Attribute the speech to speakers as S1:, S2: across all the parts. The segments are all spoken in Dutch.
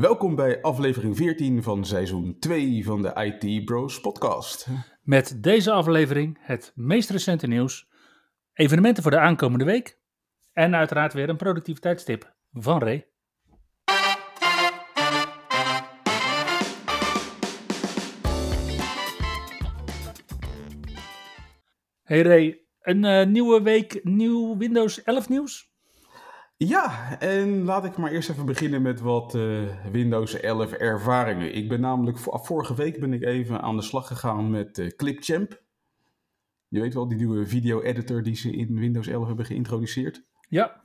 S1: Welkom bij aflevering 14 van seizoen 2 van de IT Bros podcast.
S2: Met deze aflevering het meest recente nieuws, evenementen voor de aankomende week en uiteraard weer een productiviteitstip van Ray. Hey Ray, een eh, nieuwe week, nieuw Windows 11 nieuws?
S1: Ja, en laat ik maar eerst even beginnen met wat eh, Windows 11 ervaringen. Ik ben namelijk, vorige week ben ik even aan de slag gegaan met uh, Clipchamp. Je weet wel, die nieuwe video-editor die ze in Windows 11 hebben geïntroduceerd.
S2: Ja.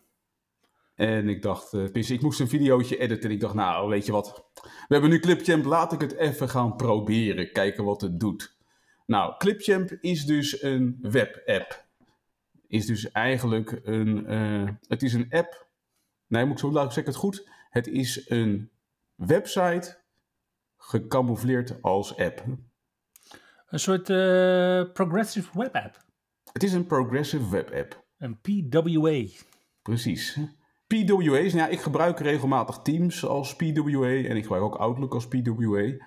S1: En ik dacht, uh, ik moest een videootje editen. Ik dacht, nou, weet je wat, we hebben nu Clipchamp, laat ik het even gaan proberen, kijken wat het doet. Nou, Clipchamp is dus een webapp is dus eigenlijk een, het is een app Nee, moet ik zo laten zeg het goed. Het is een website gecamoufleerd als app.
S2: Een soort uh, progressive web app.
S1: Het is een progressive web app.
S2: Een PWA.
S1: Precies. PWA is, nou ja, ik gebruik regelmatig Teams als PWA en ik gebruik ook Outlook als PWA.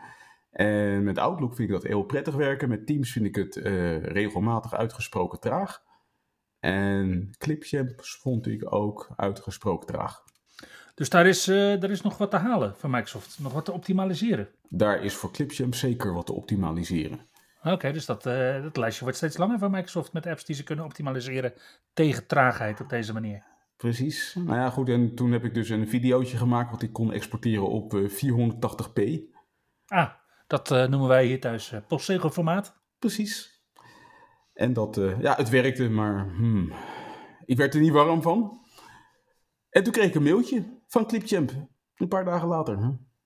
S1: En met Outlook vind ik dat heel prettig werken. Met Teams vind ik het uh, regelmatig uitgesproken traag. En Clipchamp vond ik ook uitgesproken traag.
S2: Dus daar is, uh, daar is nog wat te halen van Microsoft, nog wat te optimaliseren.
S1: Daar is voor Clipchamp zeker wat te optimaliseren.
S2: Oké, dus dat, uh, dat lijstje wordt steeds langer van Microsoft met apps die ze kunnen optimaliseren tegen traagheid op deze manier.
S1: Precies. Nou ja, goed. En toen heb ik dus een videootje gemaakt wat ik kon exporteren op uh, eh, 480p.
S2: Ah, dat noemen wij hier thuis uh, formaat.
S1: Precies. En dat, uh, ja, het werkte, maar hmm, ik werd er niet warm van. En toen kreeg ik een mailtje van Clipchamp, een paar dagen later.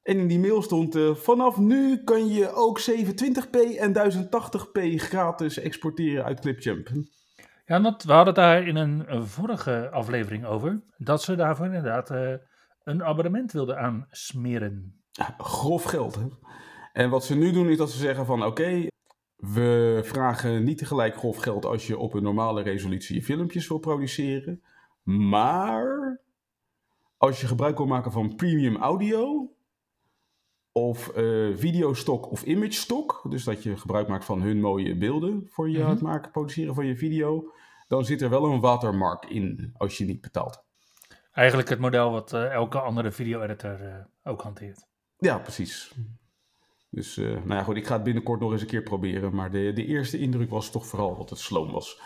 S1: En in die mail stond, uh, vanaf nu kan je ook 720p en 1080p gratis exporteren uit Clipchamp.
S2: Ja, want we hadden daar in een vorige aflevering over, dat ze daarvoor inderdaad uh, een abonnement wilden aansmeren.
S1: Ja, grof geld. Hè? En wat ze nu doen is dat ze zeggen van oké, we vragen niet tegelijk grof geld als je op een normale resolutie je filmpjes wil produceren. Maar als je gebruik wil maken van premium audio of uh, videostok of image stock, dus dat je gebruik maakt van hun mooie beelden voor je mm het maken, produceren van je video, dan zit er wel een watermark in als je niet betaalt.
S2: Eigenlijk het model wat uh, elke andere video-editor uh, ook hanteert.
S1: Ja, precies. Dus uh, nou ja, goed, ik ga het binnenkort nog eens een keer proberen. Maar de, de eerste indruk was toch vooral dat het sloom was.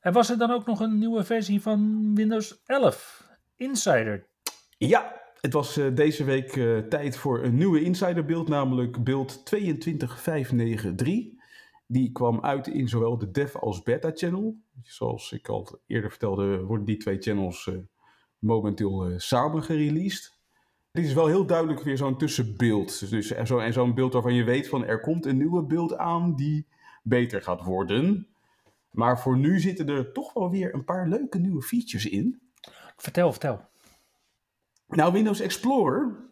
S2: En was er dan ook nog een nieuwe versie van Windows 11 Insider?
S1: Ja, het was uh, deze week uh, tijd voor een nieuwe Insider beeld, namelijk beeld 22593. Die kwam uit in zowel de dev als beta channel. Zoals ik al eerder vertelde, worden die twee channels momenteel samen gereleased. Dit is wel heel duidelijk weer zo'n tussenbeeld. Dus, en zo'n zo beeld waarvan je weet van er komt een nieuwe beeld aan die beter gaat worden. Maar voor nu zitten er toch wel weer een paar leuke nieuwe features in.
S2: Vertel, vertel.
S1: Nou, Windows Explorer.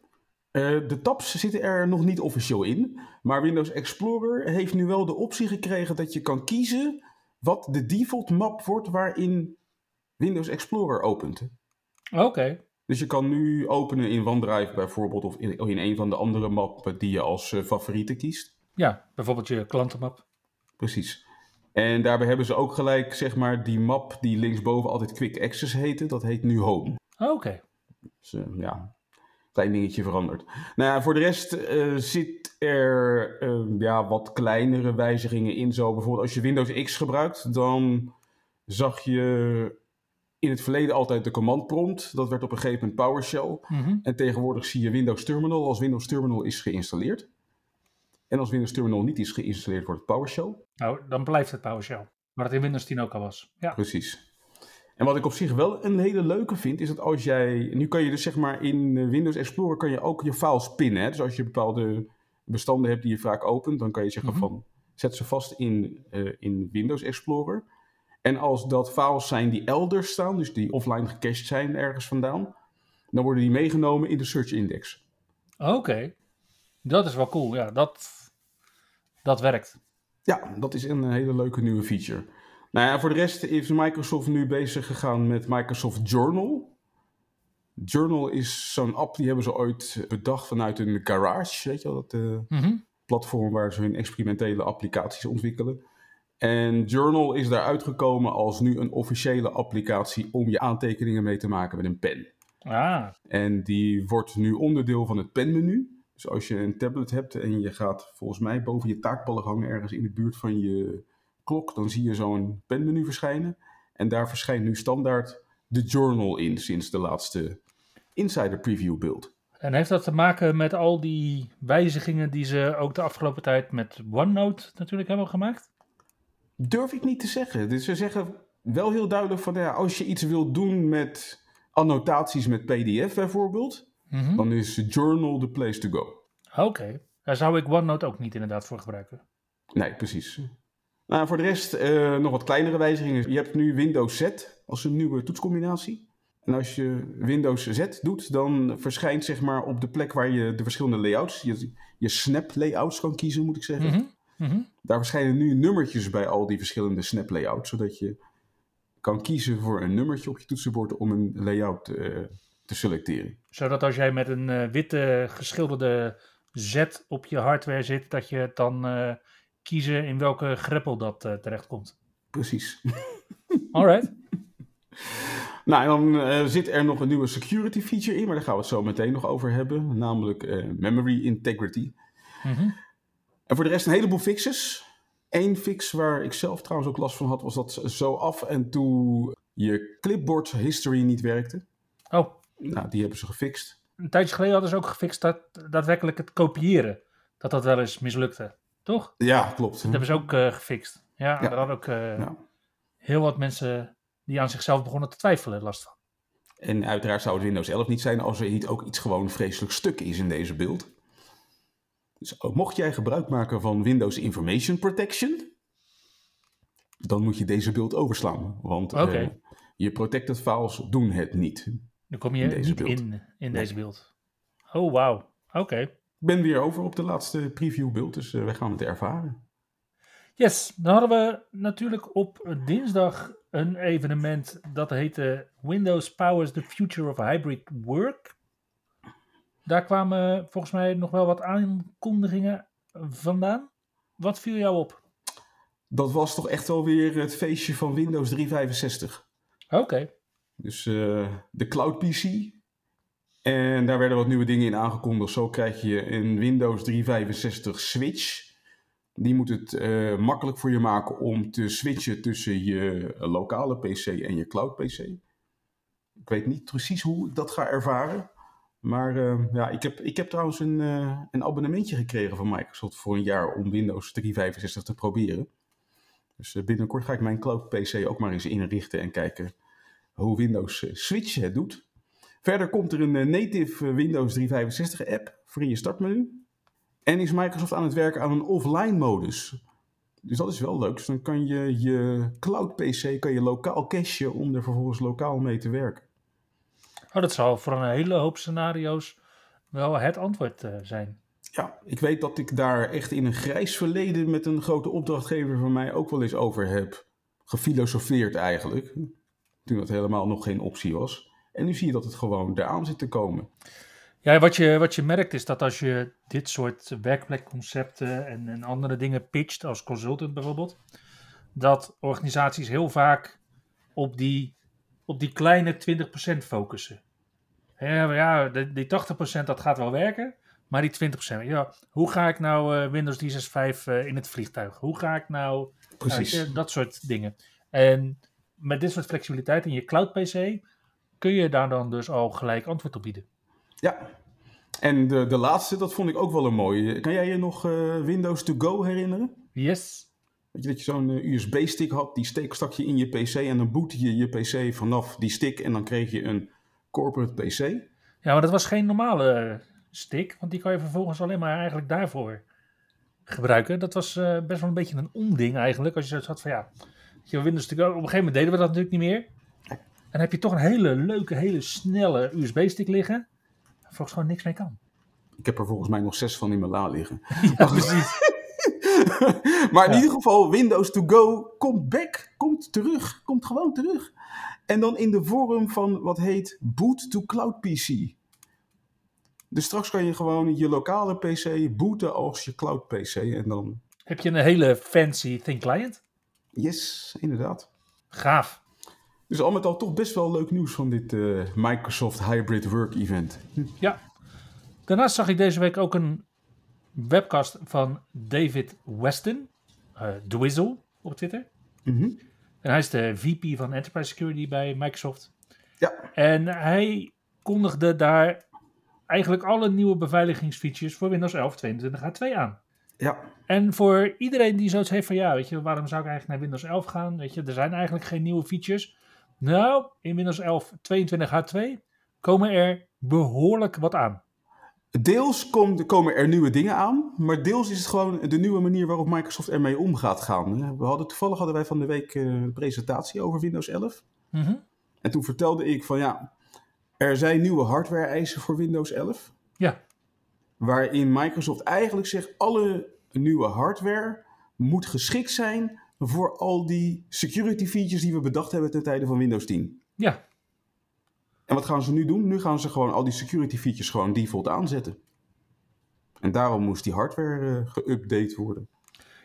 S1: Uh, de tabs zitten er nog niet officieel in. Maar Windows Explorer heeft nu wel de optie gekregen dat je kan kiezen wat de default map wordt waarin Windows Explorer opent.
S2: Oké.
S1: Dus je kan nu openen in OneDrive bijvoorbeeld, of in, in een van de andere mappen die je als uh, favoriete kiest.
S2: Ja, bijvoorbeeld je klantenmap.
S1: Precies. En daarbij hebben ze ook gelijk, zeg maar, die map die linksboven altijd Quick Access heette, dat heet nu Home.
S2: Oké. Okay.
S1: Dus uh, ja, klein dingetje veranderd. Nou ja, voor de rest uh, zit er ja, wat kleinere wijzigingen in. Zo bijvoorbeeld als je Windows X gebruikt, dan zag je in het verleden altijd de command prompt. Dat werd op een gegeven moment PowerShell.
S2: Mhm.
S1: En tegenwoordig zie je Windows Terminal als Windows Terminal is geïnstalleerd. En als Windows Terminal niet is geïnstalleerd, wordt het PowerShell.
S2: Nou, dan blijft het PowerShell. Maar het in Windows 10 ook al was. Ja.
S1: Precies. En wat ik op zich wel een hele leuke vind, is dat als jij... Nu kan je dus zeg maar in Windows Explorer kan je ook je files pinnen. Hè? Dus als je bepaalde bestanden hebt die je vaak opent, dan kan je zeggen
S2: Mhm.
S1: van zet ze vast in, eh, in Windows Explorer. En als dat files zijn die elders staan, dus die offline gecached zijn ergens vandaan, dan worden die meegenomen in de search index.
S2: Oké, dat is wel cool. Ja, dat, dat werkt.
S1: Ja, dat is een hele leuke nieuwe feature. Nou ja, voor de rest is Microsoft nu bezig gegaan met Microsoft Journal. Journal is zo'n app die hebben ze ooit bedacht vanuit een garage, weet je wel, dat eh,
S2: Mhm.
S1: platform waar ze hun experimentele applicaties ontwikkelen. En Journal is daar uitgekomen als nu een officiële applicatie om je aantekeningen mee te maken met een pen.
S2: Ah,
S1: En die wordt nu onderdeel van het penmenu. Dus als je een tablet hebt en je gaat volgens mij boven je taakballen hangen ergens in de buurt van je klok, dan zie je zo'n penmenu verschijnen. En daar verschijnt nu standaard de journal in sinds de laatste insider preview build.
S2: en heeft dat te maken met al die wijzigingen die ze ook de afgelopen tijd met OneNote natuurlijk hebben gemaakt?
S1: Durf ik niet te zeggen. Dus ze zeggen wel heel duidelijk van ja, als je iets wilt doen met annotaties met PDF bijvoorbeeld,
S2: Mhm.
S1: dan is journal the place to go.
S2: Oké, daar zou ik OneNote ook niet inderdaad voor gebruiken.
S1: Nee, precies. Nou, voor de rest eh, nog wat kleinere wijzigingen. Je hebt nu Windows Z als een nieuwe toetscombinatie. En als je Windows Z doet, dan verschijnt zeg maar op de plek waar je de verschillende layouts, je, je snap layouts kan kiezen, moet ik zeggen.
S2: Mhm.
S1: Daar verschijnen nu nummertjes bij al die verschillende snap layouts, zodat je kan kiezen voor een nummertje op je toetsenbord om een layout eh, te selecteren.
S2: Zodat als jij met een eh, witte geschilderde Z op je hardware zit, dat je dan eh, kiezen in welke greppel dat terechtkomt.
S1: Precies.
S2: Alright.
S1: Nou, en dan zit er nog een nieuwe security feature in, maar daar gaan we het zo meteen nog over hebben, namelijk memory integrity.
S2: Mhm.
S1: En voor de rest een heleboel fixes. Eén fix waar ik zelf trouwens ook last van had, was dat zo af en toe je clipboard history niet werkte.
S2: Oh,
S1: Nou, die hebben ze gefixt.
S2: een tijdje geleden hadden ze ook gefixt dat daadwerkelijk het kopiëren, dat dat wel eens mislukte. Toch?
S1: Ja, klopt.
S2: Dat hebben ze ook eh, gefixt. Ja,
S1: Ja.
S2: daar hadden ook eh,
S1: Ja.
S2: heel wat mensen die aan zichzelf begonnen te twijfelen last van.
S1: En uiteraard zou het Windows 11 niet zijn als er niet ook iets gewoon vreselijk stuk is in deze beeld. Dus ook mocht jij gebruik maken van Windows Information Protection, dan moet je deze beeld overslaan. Want eh, je protected files doen het niet.
S2: Dan kom je
S1: In deze
S2: niet
S1: beeld.
S2: in, deze beeld. Oh, wauw. Oké.
S1: Ik ben weer over op de laatste preview beeld, dus eh, wij gaan het ervaren.
S2: Yes, dan hadden we natuurlijk op dinsdag een evenement dat heette Windows Powers the Future of Hybrid Work. Daar kwamen volgens mij nog wel wat aankondigingen vandaan. Wat viel jou op?
S1: Dat was toch echt wel weer het feestje van Windows 365.
S2: Oké.
S1: Dus eh, de Cloud PC. En daar werden wat nieuwe dingen in aangekondigd. Zo krijg je een Windows 365 Switch. Die moet het eh, makkelijk voor je maken om te switchen tussen je lokale PC en je cloud PC. Ik weet niet precies hoe ik dat ga ervaren. Maar eh, ja, ik heb, ik heb trouwens een, eh, een abonnementje gekregen van Microsoft voor een jaar om Windows 365 te proberen. Dus eh, binnenkort ga ik mijn cloud PC ook maar eens inrichten en kijken hoe Windows eh, Switch het doet. Verder komt er een native Windows 365 app voor in je startmenu. En is Microsoft aan het werken aan een offline modus. Dus dat is wel leuk. Dus dan kan je je cloud PC kan je lokaal cachen om er vervolgens lokaal mee te werken.
S2: Oh, dat zal voor een hele hoop scenario's wel het antwoord eh, zijn.
S1: Ja, ik weet dat ik daar echt in een grijs verleden met een grote opdrachtgever van mij ook wel eens over heb gefilosofeerd eigenlijk. Toen dat helemaal nog geen optie was. En nu zie je dat het gewoon eraan zit te komen.
S2: Ja, wat je, wat je merkt is dat als je dit soort werkplekconcepten en, en andere dingen pitcht, als consultant bijvoorbeeld, dat organisaties heel vaak op die, op die kleine 20% focussen. Ja, ja die, die 80% dat gaat wel werken, maar die 20%, ja, hoe ga ik nou eh, Windows 365 eh, in het vliegtuig? Hoe ga ik nou
S1: Precies.
S2: ja, dat soort dingen. En met dit soort flexibiliteit in je cloud PC kun je daar dan dus al gelijk antwoord op bieden.
S1: Ja. En de, de laatste, dat vond ik ook wel een mooie. Kan jij je nog eh, Windows to go herinneren?
S2: Yes.
S1: Weet je, dat je zo'n eh, USB-stick had, die steek, stak je in je PC en dan bootte je je PC vanaf die stick en dan kreeg je een corporate PC.
S2: Ja, maar dat was geen normale stick, want die kan je vervolgens alleen maar eigenlijk daarvoor gebruiken. Dat was eh, best wel een beetje een onding eigenlijk, als je zoiets had van ja, je Windows go. Op een gegeven moment deden we dat natuurlijk niet meer. En dan heb je toch een hele leuke, hele snelle USB-stick liggen, waar volgens gewoon niks mee kan.
S1: Ik heb er volgens mij nog zes van in mijn la liggen.
S2: Ja, precies.
S1: maar in
S2: Ja.
S1: ieder geval, Windows to go komt back, komt terug, komt gewoon terug. En dan in de vorm van wat heet Boot to Cloud PC. Dus straks kan je gewoon je lokale PC booten als je cloud PC. En dan,
S2: heb je een hele fancy thin client?
S1: yes, inderdaad.
S2: Gaaf.
S1: Dus al met al toch best wel leuk nieuws van dit eh, Microsoft Hybrid Work Event.
S2: Ja. Daarnaast zag ik deze week ook een webcast van David Weston, eh Dwizzle op Twitter.
S1: Mhm.
S2: En hij is de VP van Enterprise Security bij Microsoft.
S1: Ja.
S2: En hij kondigde daar eigenlijk alle nieuwe beveiligingsfeatures voor Windows 11 22H2 aan.
S1: Ja,
S2: En voor iedereen die zoiets heeft van ja, weet je, waarom zou ik eigenlijk naar Windows 11 gaan? Weet je, er zijn eigenlijk geen nieuwe features. Nou, in Windows 11 22H2 komen er behoorlijk wat aan.
S1: Deels komen er nieuwe dingen aan, maar deels is het gewoon de nieuwe manier waarop Microsoft ermee om gaat gaan. We hadden, toevallig hadden wij van de week eh, een presentatie over Windows 11.
S2: Mhm.
S1: En toen vertelde ik van ja, er zijn nieuwe hardware eisen voor Windows 11.
S2: Ja.
S1: Waarin Microsoft eigenlijk zegt alle nieuwe hardware moet geschikt zijn voor al die security features die we bedacht hebben ten tijde van Windows 10.
S2: Ja,
S1: En wat gaan ze nu doen? Nu gaan ze gewoon al die security features gewoon default aanzetten. En daarom moest die hardware eh, geüpdate worden.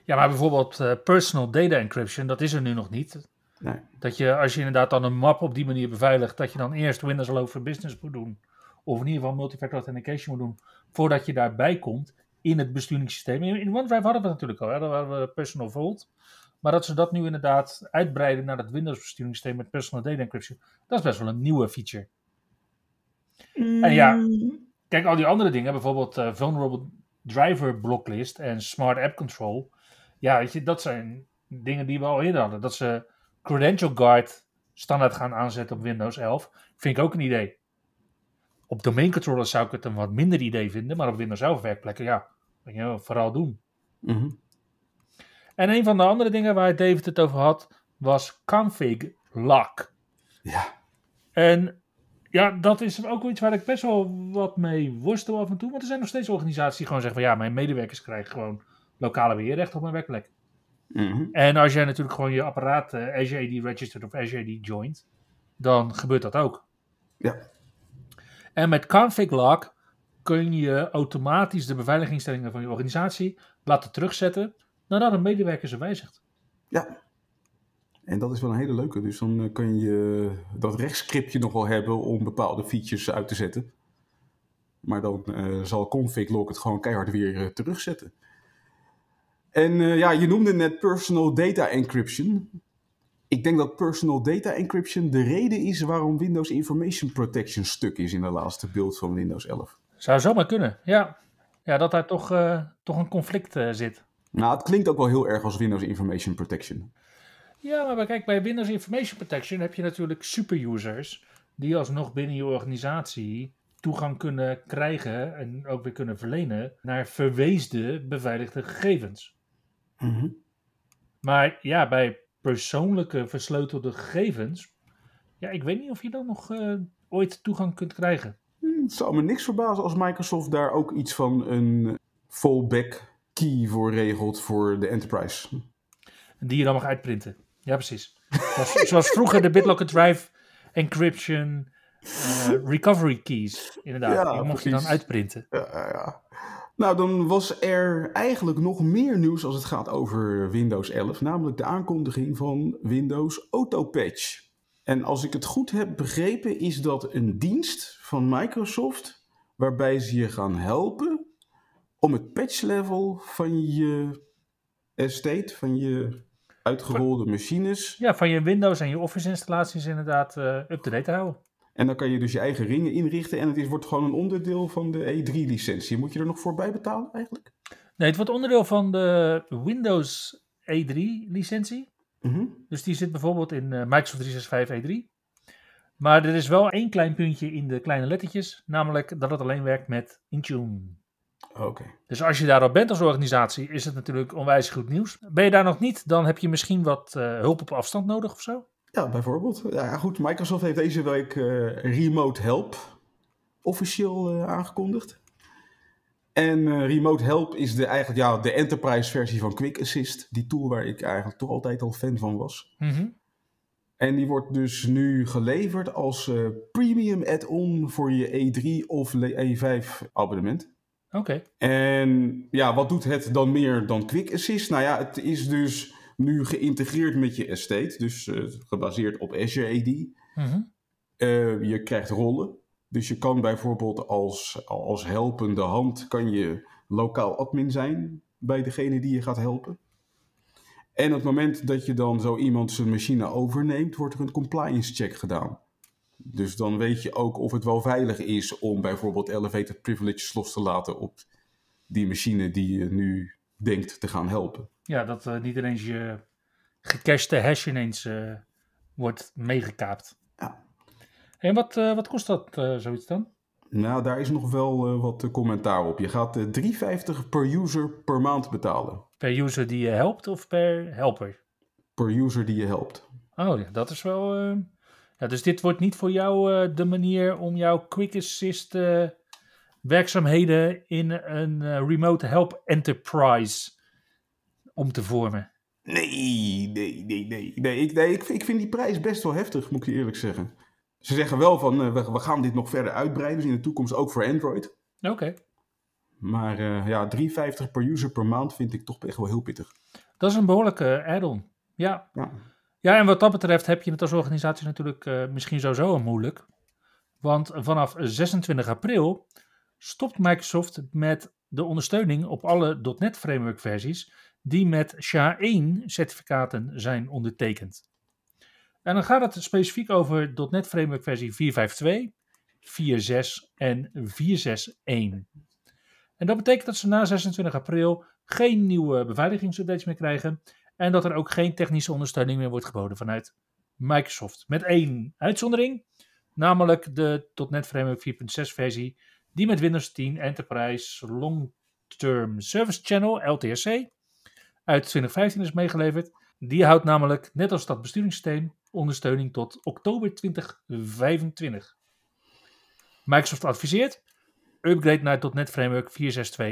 S2: Ja, maar bijvoorbeeld eh, personal data encryption, dat is er nu nog niet.
S1: Nee.
S2: Dat je, als je inderdaad dan een map op die manier beveiligt, dat je dan eerst Windows Hello for Business moet doen. Of in ieder geval multifactor authentication moet doen, voordat je daarbij komt in het besturingssysteem. In, in OneDrive hadden we het natuurlijk al, hè? daar hadden we Personal Vault. Maar dat ze dat nu inderdaad uitbreiden naar het Windows besturingssysteem met personal data encryption, dat is best wel een nieuwe feature. En ja, Kijk, al die andere dingen, bijvoorbeeld eh, Vulnerable Driver Blocklist en Smart App Control. Ja, weet je, dat zijn dingen die we al eerder hadden. Dat ze Credential Guard standaard gaan aanzetten op Windows 11, vind ik ook een idee. Op domain controllers zou ik het een wat minder idee vinden, maar op Windows 11 werkplekken, ja, je, vooral doen.
S1: Mhm.
S2: En een van de andere dingen waar David het over had, was config lock.
S1: Ja,
S2: En ja, dat is ook iets waar ik best wel wat mee worstel af en toe. Want er zijn nog steeds organisaties die gewoon zeggen van ja, mijn medewerkers krijgen gewoon lokale beheerrecht op mijn werkplek.
S1: Mhm.
S2: En als jij natuurlijk gewoon je apparaat eh, Azure AD registered of Azure AD joint, dan gebeurt dat ook.
S1: ja.
S2: En met config lock kun je automatisch de beveiligingstellingen van je organisatie laten terugzetten nadat een medewerker ze wijzigt.
S1: ja. En dat is wel een hele leuke. Dus dan eh, kun je dat rechtscriptje nog wel hebben om bepaalde features uit te zetten. Maar dan eh, zal config log het gewoon keihard weer eh, terugzetten. En ja, je noemde net personal data encryption. Ik denk dat personal data encryption de reden is waarom Windows Information Protection stuk is in de laatste build van Windows 11.
S2: Zou zomaar kunnen, ja. Ja, dat daar toch, toch een conflict zit.
S1: Nou, het klinkt ook wel heel erg als Windows Information Protection.
S2: Ja, maar kijk, bij Windows Information Protection heb je natuurlijk superusers die alsnog binnen je organisatie toegang kunnen krijgen en ook weer kunnen verlenen naar verweesde beveiligde gegevens.
S1: Mhm.
S2: Maar ja, bij persoonlijke versleutelde gegevens, ja, ik weet niet of je dan nog eh, ooit toegang kunt krijgen.
S1: Hm, Het zou me niks verbazen als Microsoft daar ook iets van een fallback key voor regelt voor de enterprise.
S2: Die je dan mag uitprinten. Ja, precies. Zoals, vroeger de BitLocker Drive Encryption eh, Recovery Keys. Inderdaad,
S1: Ja,
S2: die mocht je dan uitprinten.
S1: Ja, ja. Nou, dan was er eigenlijk nog meer nieuws als het gaat over Windows 11, namelijk de aankondiging van Windows Autopatch. En als ik het goed heb begrepen, is dat een dienst van Microsoft waarbij ze je gaan helpen om het patch level van je estate, van je uitgerolde machines,
S2: Ja, van je Windows en je Office installaties inderdaad eh, up-to-date te houden.
S1: En dan kan je dus je eigen ringen inrichten en het is, wordt gewoon een onderdeel van de E3-licentie. Moet je er nog voor bij betalen eigenlijk?
S2: Nee, het wordt onderdeel van de Windows E3-licentie.
S1: Mhm.
S2: Dus die zit bijvoorbeeld in eh, Microsoft 365 E3. Maar er is wel één klein puntje in de kleine lettertjes, namelijk dat het alleen werkt met Intune.
S1: Oké.
S2: Dus als je daarop bent als organisatie, is het natuurlijk onwijs goed nieuws. Ben je daar nog niet, dan heb je misschien wat eh, hulp op afstand nodig of zo.
S1: Ja, bijvoorbeeld. Ja, goed, Microsoft heeft deze week eh, Remote Help officieel eh, aangekondigd. En Remote Help is de, eigenlijk ja, de enterprise versie van Quick Assist. Die tool waar ik eigenlijk toch altijd al fan van was.
S2: Mhm.
S1: En die wordt dus nu geleverd als premium add-on voor je E3 of E5 abonnement.
S2: Oké.
S1: En ja, wat doet het dan meer dan Quick Assist? Nou ja, het is dus nu geïntegreerd met je estate. Dus eh, gebaseerd op Azure AD.
S2: Mhm.
S1: Eh, je krijgt rollen. Dus je kan bijvoorbeeld als, als helpende hand kan je lokaal admin zijn bij degene die je gaat helpen. En op het moment dat je dan zo iemand zijn machine overneemt, wordt er een compliance check gedaan. Dus dan weet je ook of het wel veilig is om bijvoorbeeld elevated privileges los te laten op die machine die je nu denkt te gaan helpen.
S2: Ja, dat eh, niet ineens je gecachte hash ineens eh, wordt meegekaapt.
S1: Ja.
S2: En wat, eh, wat kost dat zoiets dan?
S1: Nou, daar is nog wel wat commentaar op. Je gaat eh 3,50 per user per maand betalen.
S2: Per user die je helpt of per helper?
S1: Per user die je helpt.
S2: Oh ja, dat is wel. Ja, dus dit wordt niet voor jou eh, de manier om jouw Quick Assist eh, werkzaamheden in een eh, Remote Help Enterprise om te vormen.
S1: Nee, nee, nee, nee. nee, ik, nee ik, ik vind die prijs best wel heftig, moet ik je eerlijk zeggen. Ze zeggen wel van, we, we gaan dit nog verder uitbreiden, dus in de toekomst ook voor Android.
S2: Oké.
S1: Maar ja, 3,50 per user per maand vind ik toch echt wel heel pittig.
S2: Dat is een behoorlijke add-on. Ja.
S1: Ja.
S2: Ja, en wat dat betreft heb je het als organisatie natuurlijk eh, misschien sowieso moeilijk. Want vanaf 26 april stopt Microsoft met de ondersteuning op alle .NET Framework versies die met SHA-1 certificaten zijn ondertekend. En dan gaat het specifiek over .NET Framework versie 4.5.2, 4.6 en 4.6.1. En dat betekent dat ze na 26 april geen nieuwe beveiligingsupdates meer krijgen en dat er ook geen technische ondersteuning meer wordt geboden vanuit Microsoft. Met één uitzondering, namelijk de .NET Framework 4.6 versie, die met Windows 10 Enterprise Long Term Service Channel, LTSC, uit 2015 is meegeleverd. Die houdt namelijk, net als dat besturingssysteem, ondersteuning tot oktober 2025. Microsoft adviseert, upgrade naar .NET Framework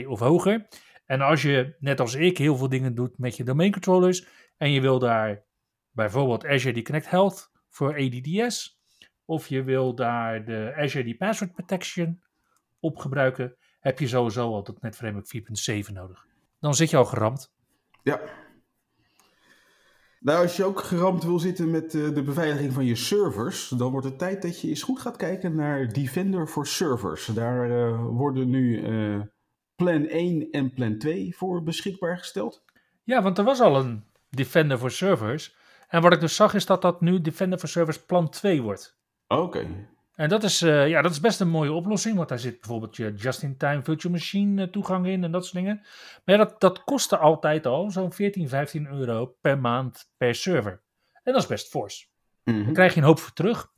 S2: 4.6.2 of hoger. En als je, net als ik, heel veel dingen doet met je domain controllers en je wil daar bijvoorbeeld Azure Connect Health voor ADDS, of je wil daar de Azure Password Protection op gebruiken, heb je sowieso al .NET Framework 4.7 nodig. Dan zit je al geramd.
S1: Ja. Nou, als je ook geramd wil zitten met eh, de beveiliging van je servers, dan wordt het tijd dat je eens goed gaat kijken naar Defender for Servers. Daar eh, worden nu eh, Plan 1 en Plan 2 voor beschikbaar gesteld.
S2: Ja, want er was al een Defender for Servers. En wat ik dus zag is dat dat nu Defender for Servers plan 2 wordt.
S1: Oké.
S2: En dat is, eh, ja, dat is best een mooie oplossing, want daar zit bijvoorbeeld je just-in-time virtual machine eh, toegang in en dat soort dingen. Maar ja, dat, dat kostte altijd al zo'n 14, 15 euro per maand per server. En dat is best fors.
S1: Mhm.
S2: Daar krijg je een hoop voor terug.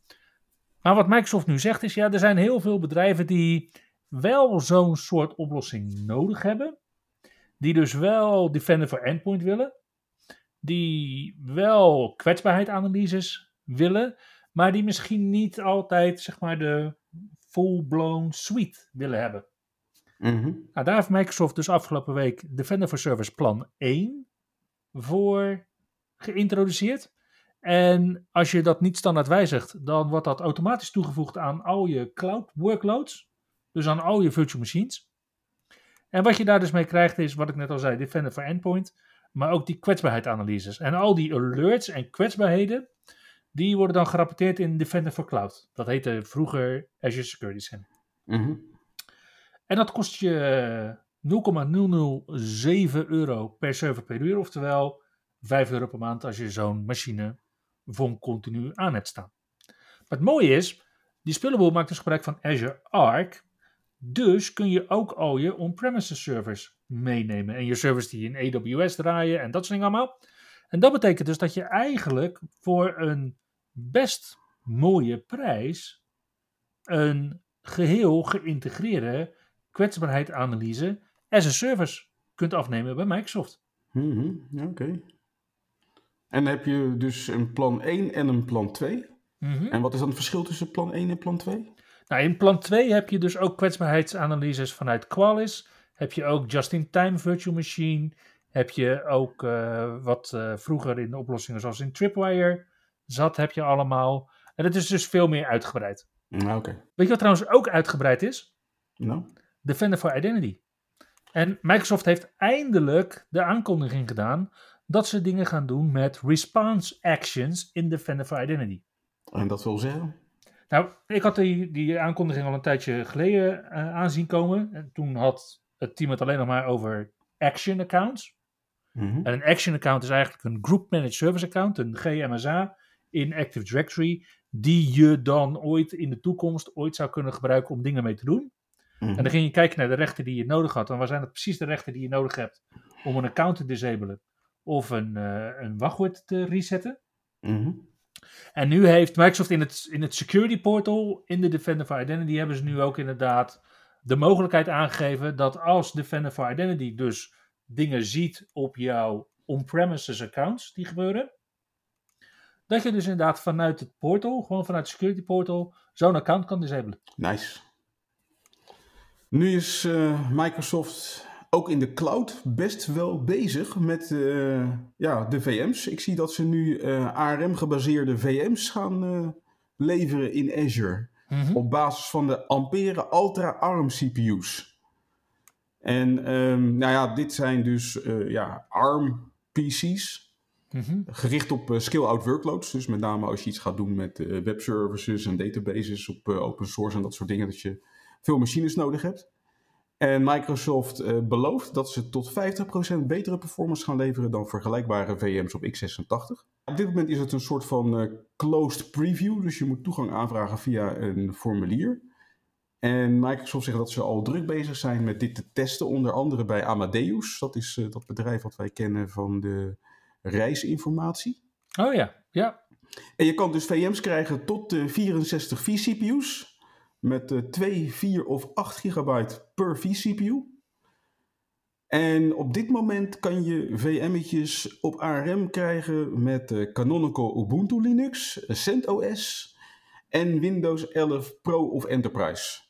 S2: Maar wat Microsoft nu zegt is, ja, er zijn heel veel bedrijven die wel zo'n soort oplossing nodig hebben. Die dus wel Defender for Endpoint willen. Die wel kwetsbaarheidsanalyses willen. Maar die misschien niet altijd, zeg maar, de full-blown suite willen hebben.
S1: Mhm.
S2: Nou, daar heeft Microsoft dus afgelopen week Defender for Service Plan 1 voor geïntroduceerd. En als je dat niet standaard wijzigt, dan wordt dat automatisch toegevoegd aan al je cloud workloads. Dus aan al je virtual machines. En wat je daar dus mee krijgt is, wat ik net al zei, Defender for Endpoint. Maar ook die kwetsbaarheidsanalyses. En al die alerts en kwetsbaarheden, die worden dan gerapporteerd in Defender for Cloud. Dat heette vroeger Azure Security Center.
S1: Mhm.
S2: En dat kost je eh, 0,007 euro per server per uur. Oftewel 5 euro per maand als je zo'n machine VOM continu aan hebt staan. Maar het mooie is, die spullenboel maakt dus gebruik van Azure Arc. Dus kun je ook al je on-premises servers meenemen. En je servers die in AWS draaien en dat soort dingen allemaal. En dat betekent dus dat je eigenlijk voor een best mooie prijs een geheel geïntegreerde kwetsbaarheidsanalyse as a service kunt afnemen bij Microsoft.
S1: Mhm, Oké. En heb je dus een plan 1 en een plan 2?
S2: Mhm.
S1: En wat is dan het verschil tussen plan 1 en plan 2?
S2: Nou, in plan 2 heb je dus ook kwetsbaarheidsanalyses vanuit Qualys. Heb je ook just-in-time virtual machine. Heb je ook eh, wat eh, vroeger in de oplossingen zoals in Tripwire zat, heb je allemaal. En het is dus veel meer uitgebreid.
S1: Nou, oké.
S2: Weet je wat trouwens ook uitgebreid is?
S1: Nou,
S2: Defender for Identity. En Microsoft heeft eindelijk de aankondiging gedaan dat ze dingen gaan doen met response actions in Defender for Identity.
S1: en dat wil zeggen?
S2: Nou, ik had die, die aankondiging al een tijdje geleden eh, aanzien komen. En toen had het team het alleen nog maar over action accounts.
S1: Mhm.
S2: En een action account is eigenlijk een Group Managed Service account, een GMSA in Active Directory, die je dan ooit in de toekomst ooit zou kunnen gebruiken om dingen mee te doen.
S1: Mhm.
S2: En dan ging je kijken naar de rechten die je nodig had. En waar zijn het precies de rechten die je nodig hebt om een account te disabelen of een, eh, een wachtwoord te resetten.
S1: Mhm.
S2: En nu heeft Microsoft in het, in het security portal, in de Defender for Identity, hebben ze nu ook inderdaad de mogelijkheid aangegeven dat als Defender for Identity dus dingen ziet op jouw on-premises accounts die gebeuren, dat je dus inderdaad vanuit het portal, gewoon vanuit het security portal, zo'n account kan disabelen.
S1: Nice. Nu is eh, Microsoft ook in de cloud best wel bezig met eh, ja, de VM's. Ik zie dat ze nu eh, ARM-gebaseerde VM's gaan eh, leveren in Azure. Op basis van de Ampere Ultra ARM CPU's. En ehm, nou ja, dit zijn dus ja, ARM PC's.
S2: Mhm.
S1: Gericht op skill-out workloads. Dus met name als je iets gaat doen met webservices en databases op open source en dat soort dingen. Dat je veel machines nodig hebt. En Microsoft eh, belooft dat ze tot 50% betere performance gaan leveren dan vergelijkbare VM's op x86. Op dit moment is het een soort van eh, closed preview. Dus je moet toegang aanvragen via een formulier. En Microsoft zegt dat ze al druk bezig zijn met dit te testen. Onder andere bij Amadeus. Dat is eh, dat bedrijf wat wij kennen van de reisinformatie.
S2: Oh ja, ja.
S1: En je kan dus VM's krijgen tot de 64 vCPU's. Met eh 2, 4 of 8 gigabyte per vCPU. En op dit moment kan je VM'tjes op ARM krijgen met eh, Canonical Ubuntu Linux, CentOS en Windows 11 Pro of Enterprise.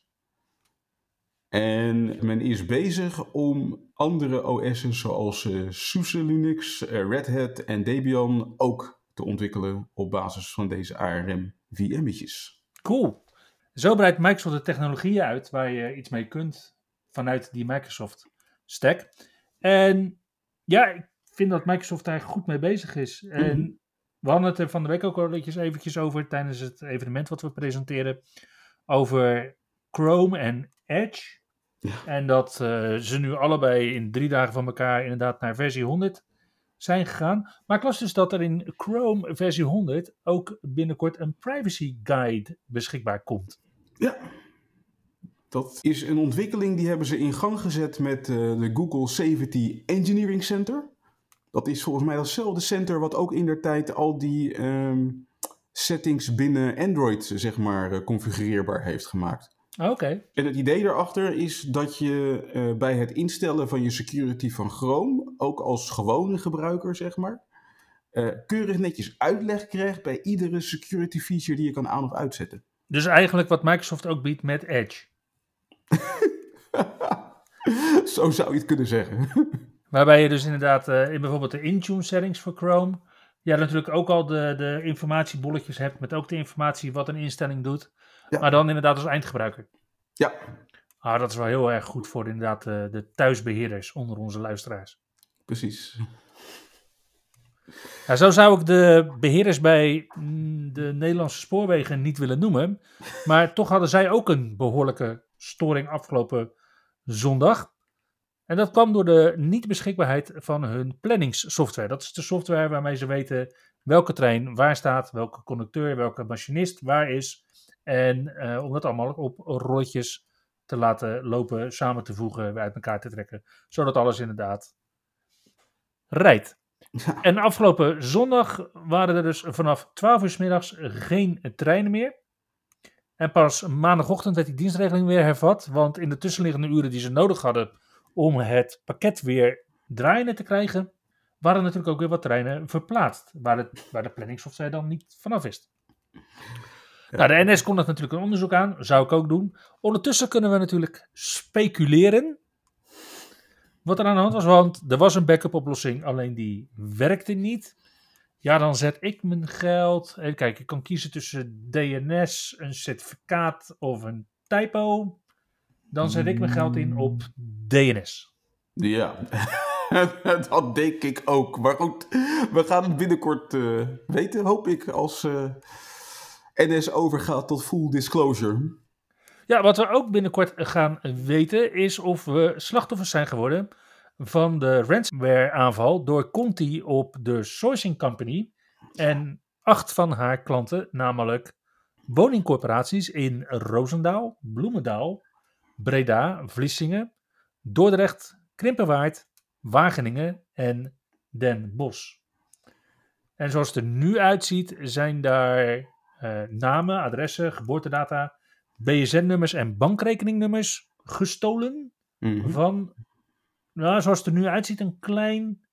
S1: En men is bezig om andere OS'en zoals eh, SUSE Linux, eh, Red Hat en Debian ook te ontwikkelen op basis van deze ARM VM'tjes.
S2: Cool. Zo breidt Microsoft de technologieën uit waar je iets mee kunt vanuit die Microsoft stack. En ja, ik vind dat Microsoft daar goed mee bezig is. En
S1: Mhm.
S2: we hadden het er van de week ook al eventjes, over tijdens het evenement wat we presenteren. Over Chrome en Edge.
S1: Ja.
S2: En dat eh, ze nu allebei in drie dagen van elkaar inderdaad naar versie 100 zijn gegaan. Maar ik las dus dat er in Chrome versie 100 ook binnenkort een privacy guide beschikbaar komt.
S1: Ja. Dat is een ontwikkeling die hebben ze in gang gezet met eh, de Google Safety Engineering Center. Dat is volgens mij datzelfde center wat ook in der tijd al die ehm, settings binnen Android zeg maar eh, configureerbaar heeft gemaakt.
S2: Oké.
S1: En het idee daarachter is dat je eh, bij het instellen van je security van Chrome, ook als gewone gebruiker zeg maar, keurig netjes uitleg krijgt bij iedere security feature die je kan aan- of uitzetten.
S2: Dus eigenlijk wat Microsoft ook biedt met Edge.
S1: Zo zou je het kunnen zeggen.
S2: Waarbij je dus inderdaad eh, in bijvoorbeeld de Intune settings voor Chrome. Ja, natuurlijk ook al de, de informatiebolletjes hebt met ook de informatie wat een instelling doet.
S1: Ja.
S2: Maar dan inderdaad als eindgebruiker.
S1: Ja,
S2: Ah, dat is wel heel erg goed voor inderdaad eh, de thuisbeheerders onder onze luisteraars.
S1: precies.
S2: Zo zou ik de beheerders bij de Nederlandse spoorwegen niet willen noemen. Maar toch hadden zij ook een behoorlijke storing afgelopen zondag. En dat kwam door de niet-beschikbaarheid van hun planningssoftware. Dat is de software waarmee ze weten welke trein waar staat, welke conducteur, welke machinist waar is. En eh, om dat allemaal op rolletjes te laten lopen, samen te voegen, uit elkaar te trekken. Zodat alles inderdaad rijdt.
S1: Ja.
S2: En afgelopen zondag waren er dus vanaf 12 uur 's middags geen treinen meer. En pas maandagochtend werd die dienstregeling weer hervat. Want in de tussenliggende uren die ze nodig hadden om het pakket weer draaiende te krijgen, waren natuurlijk ook weer wat treinen verplaatst. Waar de, waar de planningssoftware dan niet vanaf wist. Nou, de NS kon dat natuurlijk een onderzoek aan. Zou ik ook doen. Ondertussen kunnen we natuurlijk speculeren. Wat er aan de hand was, want er was een backup oplossing, alleen die werkte niet. Ja, dan zet ik mijn geld. Even kijken, ik kan kiezen tussen DNS, een certificaat of een typo. Dan zet ik mijn geld in op DNS.
S1: Ja, dat denk ik ook. Maar goed, we gaan het binnenkort eh, weten, hoop ik, als eh, NS overgaat tot full disclosure.
S2: Ja, wat we ook binnenkort gaan weten is of we slachtoffers zijn geworden van de ransomware aanval door Conti op de sourcing company en acht van haar klanten, namelijk woningcorporaties in Roosendaal, Bloemendaal, Breda, Vlissingen, Dordrecht, Krimpenwaard, Wageningen en Den Bosch. En zoals het er nu uitziet, zijn daar eh, namen, adressen, geboortedata, BSN-nummers en bankrekeningnummers gestolen
S1: Mhm.
S2: van, nou, zoals het er nu uitziet, een klein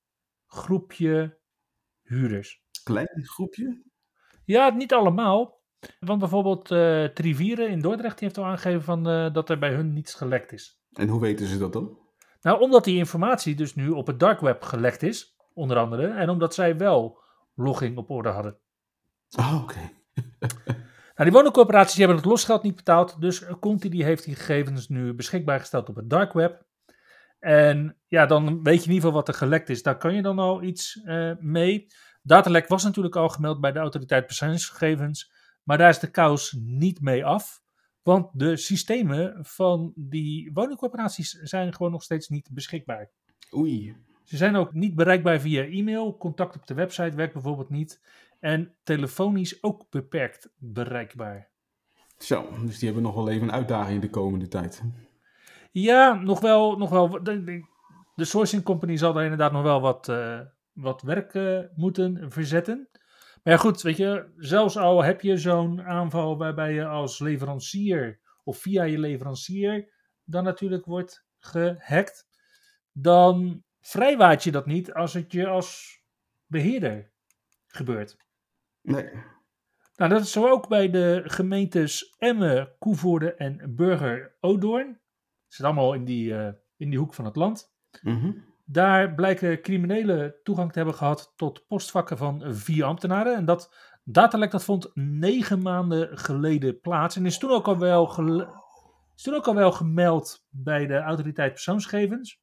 S2: groepje huurders.
S1: Klein groepje?
S2: Ja, niet allemaal. Want bijvoorbeeld eh Trivieren in Dordrecht die heeft al aangegeven van, eh, dat er bij hun niets gelekt is.
S1: En hoe weten ze dat dan?
S2: Nou, omdat die informatie dus nu op het dark web gelekt is, onder andere, en omdat zij wel logging op orde hadden.
S1: Ah, oké.
S2: Nou, die woningcorporaties die hebben het losgeld niet betaald, dus Conti die heeft die gegevens nu beschikbaar gesteld op het dark web. En ja, dan weet je in ieder geval wat er gelekt is. Daar kan je dan al iets eh, mee. Datalek was natuurlijk al gemeld bij de autoriteit persoonsgegevens, maar daar is de kous niet mee af. Want de systemen van die woningcorporaties zijn gewoon nog steeds niet beschikbaar.
S1: Oei.
S2: Ze zijn ook niet bereikbaar via e-mail. Contact op de website werkt bijvoorbeeld niet. En telefonisch ook beperkt bereikbaar.
S1: Zo, dus die hebben nog wel even een uitdaging de komende tijd.
S2: Ja, nog wel. Nog wel de, sourcing company zal daar inderdaad nog wel wat, eh, wat werk eh, moeten verzetten. Maar ja, goed, weet je, zelfs al heb je zo'n aanval waarbij je als leverancier of via je leverancier dan natuurlijk wordt gehackt, dan vrijwaart je dat niet als het je als beheerder gebeurt.
S1: Nee.
S2: Nou, dat is zo ook bij de gemeentes Emmen, Koevoorde en Burger Odoorn. Zit allemaal in die, eh, in die hoek van het land.
S1: Mhm.
S2: Daar blijken criminelen toegang te hebben gehad tot postvakken van vier ambtenaren. En dat datalek dat vond negen maanden geleden plaats. En is toen ook al wel, is toen ook al wel gemeld bij de autoriteit persoonsgegevens.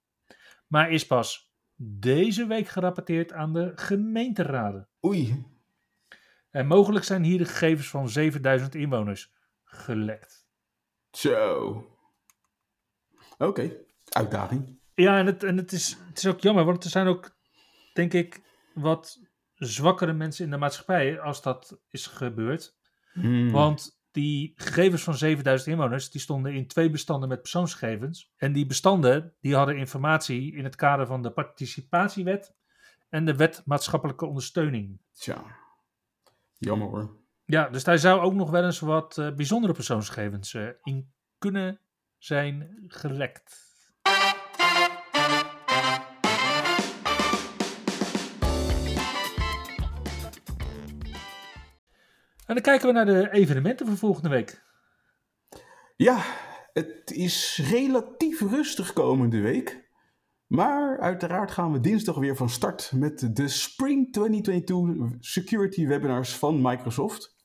S2: Maar is pas deze week gerapporteerd aan de gemeenteraden.
S1: Oei.
S2: En mogelijk zijn hier de gegevens van 7000 inwoners gelekt.
S1: Zo. Oké, uitdaging.
S2: Ja, en het, en het, is, het is ook jammer, want er zijn ook, denk ik, wat zwakkere mensen in de maatschappij als dat is gebeurd.
S1: Hmm.
S2: Want die gegevens van 7000 inwoners, die stonden in twee bestanden met persoonsgegevens. En die bestanden, die hadden informatie in het kader van de participatiewet en de wet maatschappelijke ondersteuning.
S1: Tja. Jammer hoor.
S2: Ja, dus daar zou ook nog wel eens wat eh, bijzondere persoonsgegevens eh, in kunnen zijn gelekt. En dan kijken we naar de evenementen voor volgende week.
S1: Ja, het is relatief rustig komende week. Maar uiteraard gaan we dinsdag weer van start met de Spring 2022 Security Webinars van Microsoft.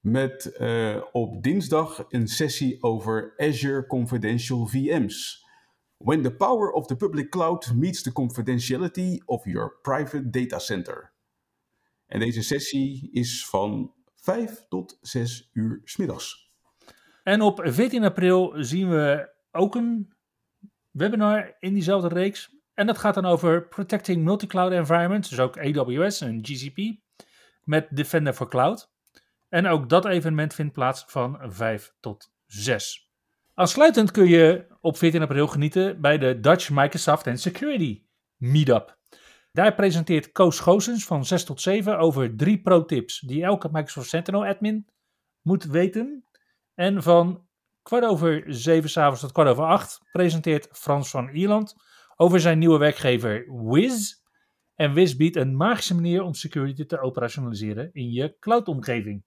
S1: Met eh, op dinsdag een sessie over Azure Confidential VM's. When the power of the public cloud meets the confidentiality of your private data center. En deze sessie is van 5 tot 6 uur 's middags.
S2: En op 14 april zien we ook een webinar in diezelfde reeks. En dat gaat dan over Protecting Multi-Cloud Environments, dus ook AWS en GCP, met Defender for Cloud. En ook dat evenement vindt plaats van 5 tot 6. Aansluitend kun je op 14 april genieten bij de Dutch Microsoft and Security Meetup. Daar presenteert Koos Goosens van 6 tot 7 over drie pro-tips die elke Microsoft Sentinel admin moet weten. En van kwart over zeven s'avonds tot kwart over acht presenteert Frans van Ierland over zijn nieuwe werkgever Wiz. En Wiz biedt een magische manier om security te operationaliseren in je cloud-omgeving.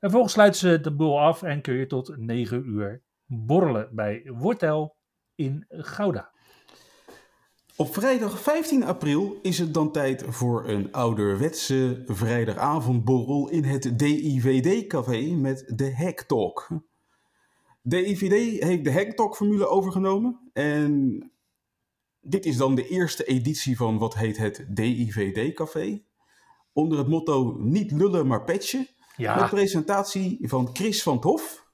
S2: En vervolgens sluiten ze de boel af en kun je tot 9 uur borrelen bij Wortel in Gouda.
S1: Op vrijdag 15 april is het dan tijd voor een ouderwetse vrijdagavondborrel in het DIVD-café met de Hack Talk. DIVD heeft de Hack Talk-formule overgenomen en dit is dan de eerste editie van wat heet het DIVD-café. Onder het motto niet lullen maar patchen.
S2: Ja.
S1: Met presentatie van Chris van 't Hof,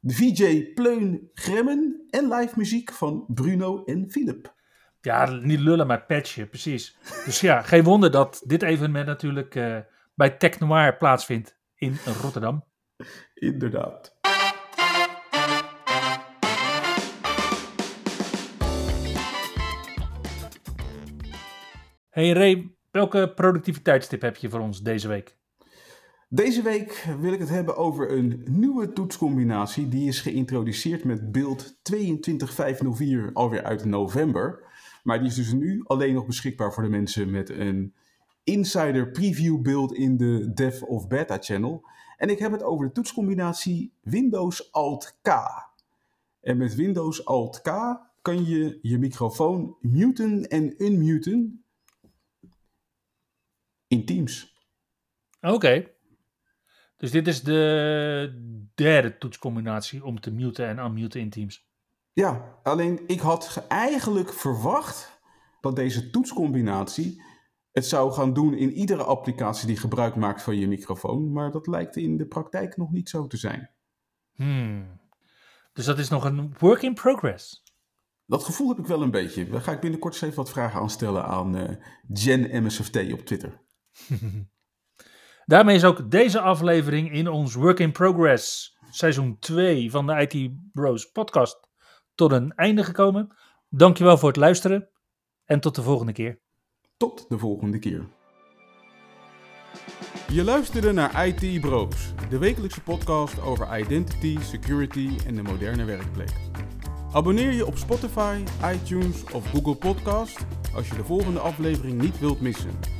S1: de VJ Pleun Gremmen en live muziek van Bruno en Philip.
S2: Ja, niet lullen, maar patchen, precies. Dus ja, geen wonder dat dit evenement natuurlijk uh, bij Tech Noir plaatsvindt in Rotterdam.
S1: Inderdaad.
S2: Hey Ray, welke productiviteitstip heb je voor ons deze week?
S1: Deze week wil ik het hebben over een nieuwe toetscombinatie die is geïntroduceerd met beeld 22504 alweer uit november. Maar die is dus nu alleen nog beschikbaar voor de mensen met een insider preview beeld in de dev of beta channel. En ik heb het over de toetscombinatie Windows Alt K. En met Windows Alt K kan je je microfoon muten en unmuten in Teams.
S2: Oké. Dus dit is de derde toetscombinatie om te muten en unmuten in Teams.
S1: Ja, alleen ik had eigenlijk verwacht dat deze toetscombinatie het zou gaan doen in iedere applicatie die gebruik maakt van je microfoon, maar dat lijkt in de praktijk nog niet zo te zijn.
S2: Hmm. Dus dat is nog een work in progress.
S1: Dat gevoel heb ik wel een beetje. Daar ga ik binnenkort eens even wat vragen aanstellen aan uh, Jen MSFT op Twitter.
S2: Daarmee is ook deze aflevering in ons Work in Progress seizoen 2 van de IT Bros podcast tot een einde gekomen. Dankjewel voor het luisteren en tot de volgende keer.
S1: Tot de volgende keer. Je luisterde naar IT Bros, de wekelijkse podcast over identity, security en de moderne werkplek. Abonneer je op Spotify, iTunes of Google Podcast als je de volgende aflevering niet wilt missen.